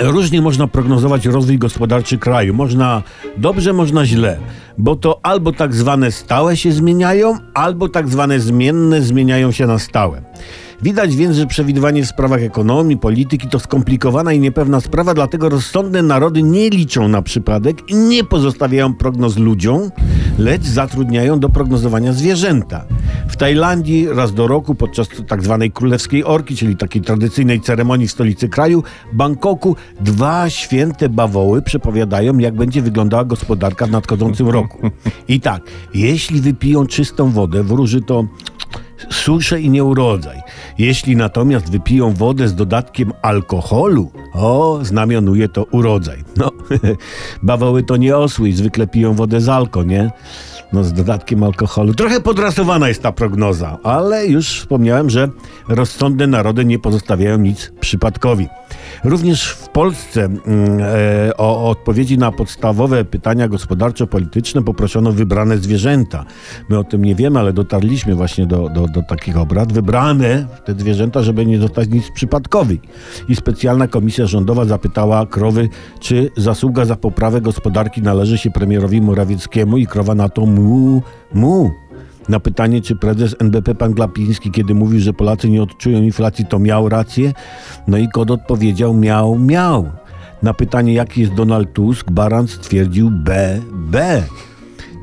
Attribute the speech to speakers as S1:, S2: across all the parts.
S1: Różnie można prognozować rozwój gospodarczy kraju. Można dobrze, można źle, bo to albo tak zwane stałe się zmieniają, albo tak zwane zmienne zmieniają się na stałe. Widać więc, że przewidywanie w sprawach ekonomii, polityki to skomplikowana i niepewna sprawa, dlatego rozsądne narody nie liczą na przypadek i nie pozostawiają prognoz ludziom, lecz zatrudniają do prognozowania zwierzęta. Tajlandii raz do roku podczas tak zwanej królewskiej orki, czyli takiej tradycyjnej ceremonii w stolicy kraju, Bangkoku, dwa święte bawoły przepowiadają, jak będzie wyglądała gospodarka w nadchodzącym roku. I tak, jeśli wypiją czystą wodę, wróży to suszę i nieurodzaj. Jeśli natomiast wypiją wodę z dodatkiem alkoholu, o, znamionuje to urodzaj. No, bawoły to nie osły i zwykle piją wodę z alko, nie? No, z dodatkiem alkoholu. Trochę podrasowana jest ta prognoza, ale już wspomniałem, że rozsądne narody nie pozostawiają nic przypadkowi. Również w Polsce mm, e, o odpowiedzi na podstawowe pytania gospodarczo-polityczne poproszono wybrane zwierzęta. My o tym nie wiemy, ale dotarliśmy właśnie do, do, do takich obrad. Wybrane te zwierzęta, żeby nie dostać nic przypadkowi. I specjalna komisja rządowa zapytała krowy, czy zasługa za poprawę gospodarki należy się premierowi Morawieckiemu i krowa na to mu, mu. Na pytanie, czy prezes NBP pan Glapiński, kiedy mówił, że Polacy nie odczują inflacji, to miał rację? No i kod odpowiedział, miał, miał. Na pytanie, jaki jest Donald Tusk, Baran stwierdził B, B.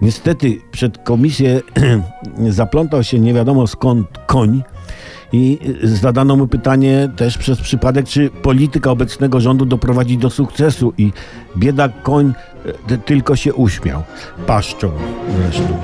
S1: Niestety przed komisję zaplątał się nie wiadomo skąd koń i zadano mu pytanie też przez przypadek, czy polityka obecnego rządu doprowadzi do sukcesu i biedak koń e, tylko się uśmiał, paszczą zresztą.